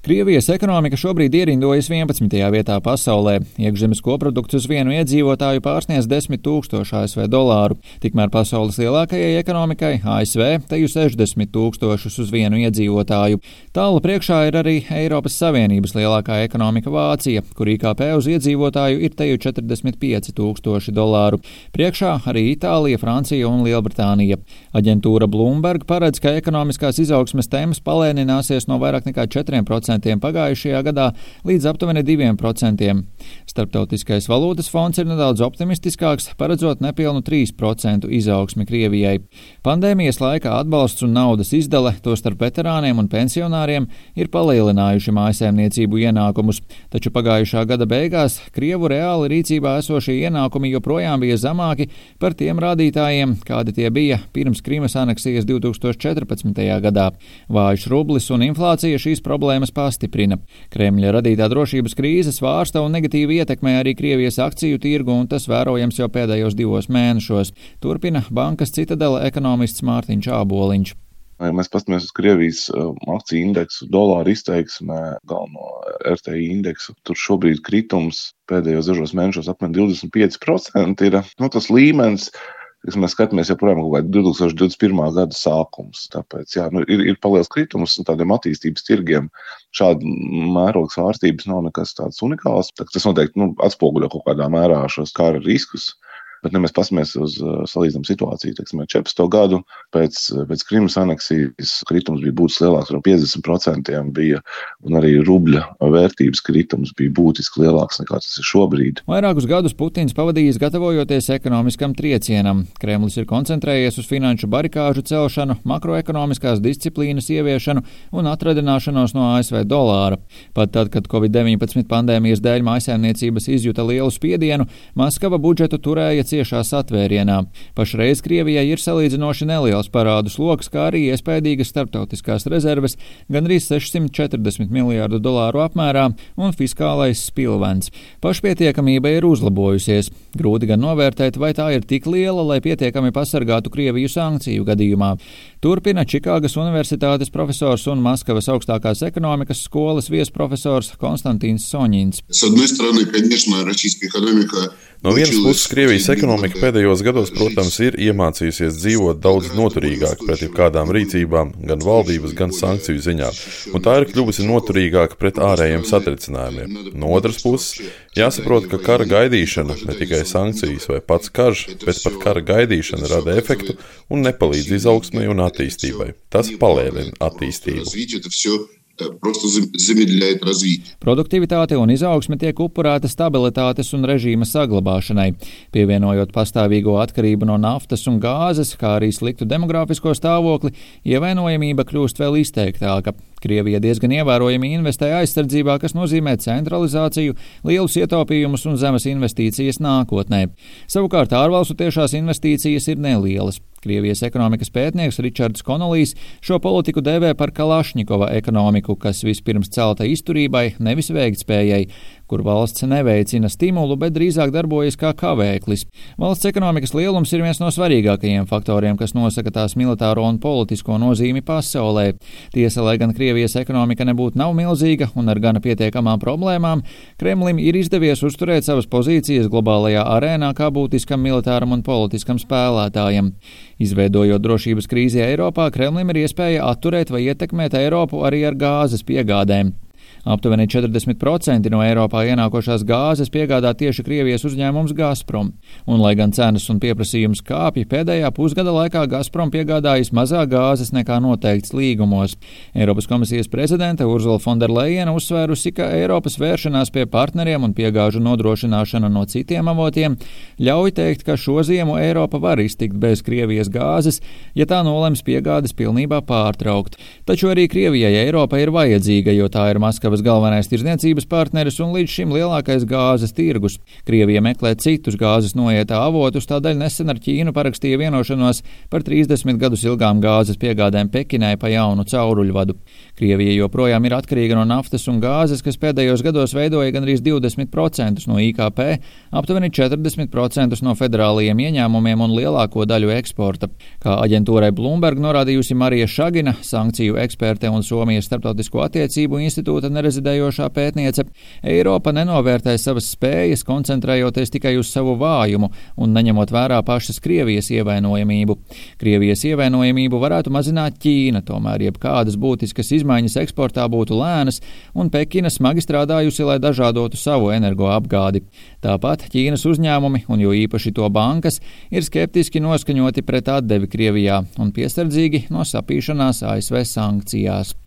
Krievijas ekonomika šobrīd ierindojas 11. vietā pasaulē. Iekšzemes koprodukts uz vienu iedzīvotāju pārsniedz 10 tūkstošu ASV dolāru. Tikmēr pasaules lielākajai ekonomikai ASV teju 60 tūkstošus uz vienu iedzīvotāju. Tālu priekšā ir arī Eiropas Savienības lielākā ekonomika Vācija, kur IKP uz iedzīvotāju ir teju 45 tūkstoši dolāru. Priekšā arī Itālija, Francija un Lielbritānija. Aģentūra Bloomberg paredz, ka ekonomiskās izaugsmes temps palēnināsies no vairāk nekā 4% 2% pagājušajā gadā līdz aptuveni 2%. Starptautiskais valūtas fonds ir nedaudz optimistiskāks, paredzot nepilnu 3% izaugsmi Krievijai. Pandēmijas laikā atbalsts un naudas izdale, tostarp veterāniem un pensionāriem, ir palielinājuši mājasēmniecību ienākumus, taču pagājušā gada beigās Krievu reāli rīcībā esošie ienākumi joprojām bija zemāki par tiem rādītājiem, kādi tie bija pirms Krīmas aneksijas 2014. gadā. Vājš rublis un inflācija šīs problēmas pastiprina. Kremļa radītā drošības krīze svārsta un negatīvi ietekmē arī Krievijas akciju tirgu, un tas vērojams jau pēdējos divos mēnešos, turpina bankas citadela ekonomists Mārtiņš Āboliņš. Ja mēs paskatāmies uz Krievijas uh, akciju indeksu, dolāru izteiksmē, galveno RTI indeksu, tur šobrīd kritums pēdējos dažos mēnešos apmēram 25% ir nu, tas līmenis Kas mēs skatāmies joprojām kādā 2021. gada sākums. Tāpēc jā, nu, ir, ir paliels kritums un tādiem attīstības tirgiem. Šāda mēroga svārstības nav nekas tāds unikāls. Tas noteikti nu, atspoguļo kaut kādā mērā šos kara riskus. Bet, ja mēs paskatāmies uz uh, salīdzināmu situāciju, teiksim, 14. gadu pēc, pēc Krimas aneksijas kritums bija būtiski lielāks, no 50% bija, un arī rubļa vērtības kritums bija būtiski lielāks nekā tas ir šobrīd. Vairākus gadus Putins pavadījis gatavojoties ekonomiskam triecienam. Kremlis ir koncentrējies uz finanšu barikāžu celšanu, makroekonomiskās disciplīnas ieviešanu un atradināšanos no ASV dolāra. Pat tad, kad Covid-19 pandēmijas dēļ mājasēmniecības izjuta lielu spiedienu, Maskava budžetu turēja ciešā satvērienā. Pašreiz Krievijai ir salīdzinoši neliels parādu sloks, kā arī iespējīgas starptautiskās rezerves gan arī 640 miljārdu dolāru apmērā un fiskālais spilvens. Pašpietiekamība ir uzlabojusies. Grūti gan novērtēt, vai tā ir tik liela, lai pietiekami pasargātu Krieviju sankciju gadījumā. Turpina Čikāgas Universitātes profesors un Maskavas augstākās ekonomikas skolas viesprofesors Konstantīns Soņins. No vienas puses, Krievijas ekonomika pēdējos gados, protams, ir iemācījusies dzīvot daudz noturīgāk pret jebkādām rīcībām, gan valdības, gan sankciju ziņā, un tā ir kļuvusi noturīgāka pret ārējiem satricinājumiem. No otras puses, jāsaprot, ka kara gaidīšana, ne tikai sankcijas vai pats karš, bet pat kara gaidīšana rada efektu un nepalīdz izaugsmai un attīstībai attīstībai. Tas palēnina attīstību. Produktivitāte un izaugsme tiek upurēta stabilitātes un režīma saglabāšanai, pievienojot pastāvīgo atkarību no naftas un gāzes, kā arī sliktu demografisko stāvokli, ievainojamība kļūst vēl izteiktāka. Krievija diezgan ievērojami investē aizsardzībā, kas nozīmē centralizāciju, lielus ietaupījumus un zemes investīcijas nākotnē. Savukārt ārvalstu tiešās investīcijas ir nelielas. Krievijas ekonomikas pētnieks Ričards Konolijs šo politiku dēvē par Kalašņikova ekonomiku, kas vispirms celta izturībai, nevis veiktspējai, kur valsts neveicina stimulu, bet drīzāk darbojas kā kavēklis. Valsts ekonomikas lielums ir viens no svarīgākajiem faktoriem, kas nosaka tās militāro un politisko nozīmi pasaulē. Tiesa, lai gan Krievijas ekonomika nebūtu nav milzīga un ar gana pietiekamām problēmām, Kremlim ir izdevies uzturēt savas pozīcijas globālajā arēnā kā būtiskam militāram un politiskam spēlētājam. Izveidojot drošības krīzi Eiropā, Kremlim ir iespēja atturēt vai ietekmēt Eiropu arī ar gāzes piegādēm. Aptuveni 40% no Eiropā ienākošās gāzes piegādā tieši Krievijas uzņēmums Gazprom, un lai gan cenas un pieprasījums kāpja, pēdējā pusgada laikā Gazprom piegādājas mazāk gāzes nekā noteikts līgumos. Eiropas komisijas prezidente Urzula Fonderleina uzsvērusi, ka Eiropas vēršanās pie partneriem un piegāžu nodrošināšana no citiem avotiem ļauj teikt, ka šo ziemu Eiropa var iztikt bez Krievijas gāzes, ja tā nolems piegādes pilnībā pārtraukt. Taču arī Krievijai Eiropa ir vajadzīga, jo tā ir Maskavas galvenais tirdzniecības partneris un līdz šim lielākais gāzes tirgus. Krievija meklē citus gāzes noietā avotus, tādēļ nesen ar Ķīnu parakstīja vienošanos par 30 gadus ilgām gāzes piegādēm Pekinai pa jaunu cauruļvadu. Krievija joprojām ir atkarīga no naftas un gāzes, kas pēdējos gados veidoja gandrīz 20% no IKP, aptuveni 40% no federālajiem ieņēmumiem un lielāko daļu eksporta. Kā aģentūrai Bloomberg norādījusi Marija Šagina, sankciju eksperte un Somijas starptautisko attiecību institūta nerezidējošā pētniece, Eiropa nenovērtē savas spējas, koncentrējoties tikai uz savu vājumu un neņemot vērā pašas Krievijas ievainojamību. Krievijas ievainojamību varētu mazināt Ķīna, tomēr jebkādas būtiskas izmaiņas eksportā būtu lēnas, un Pekina smagi strādājusi, lai dažādotu savu energoapgādi. Tāpat Ķīnas uzņēmumi, un jo īpaši to bankas, ir skeptiski noskaņoti pret atdevi Krievijā un piesardzīgi no sapīšanās ASV sankcijās.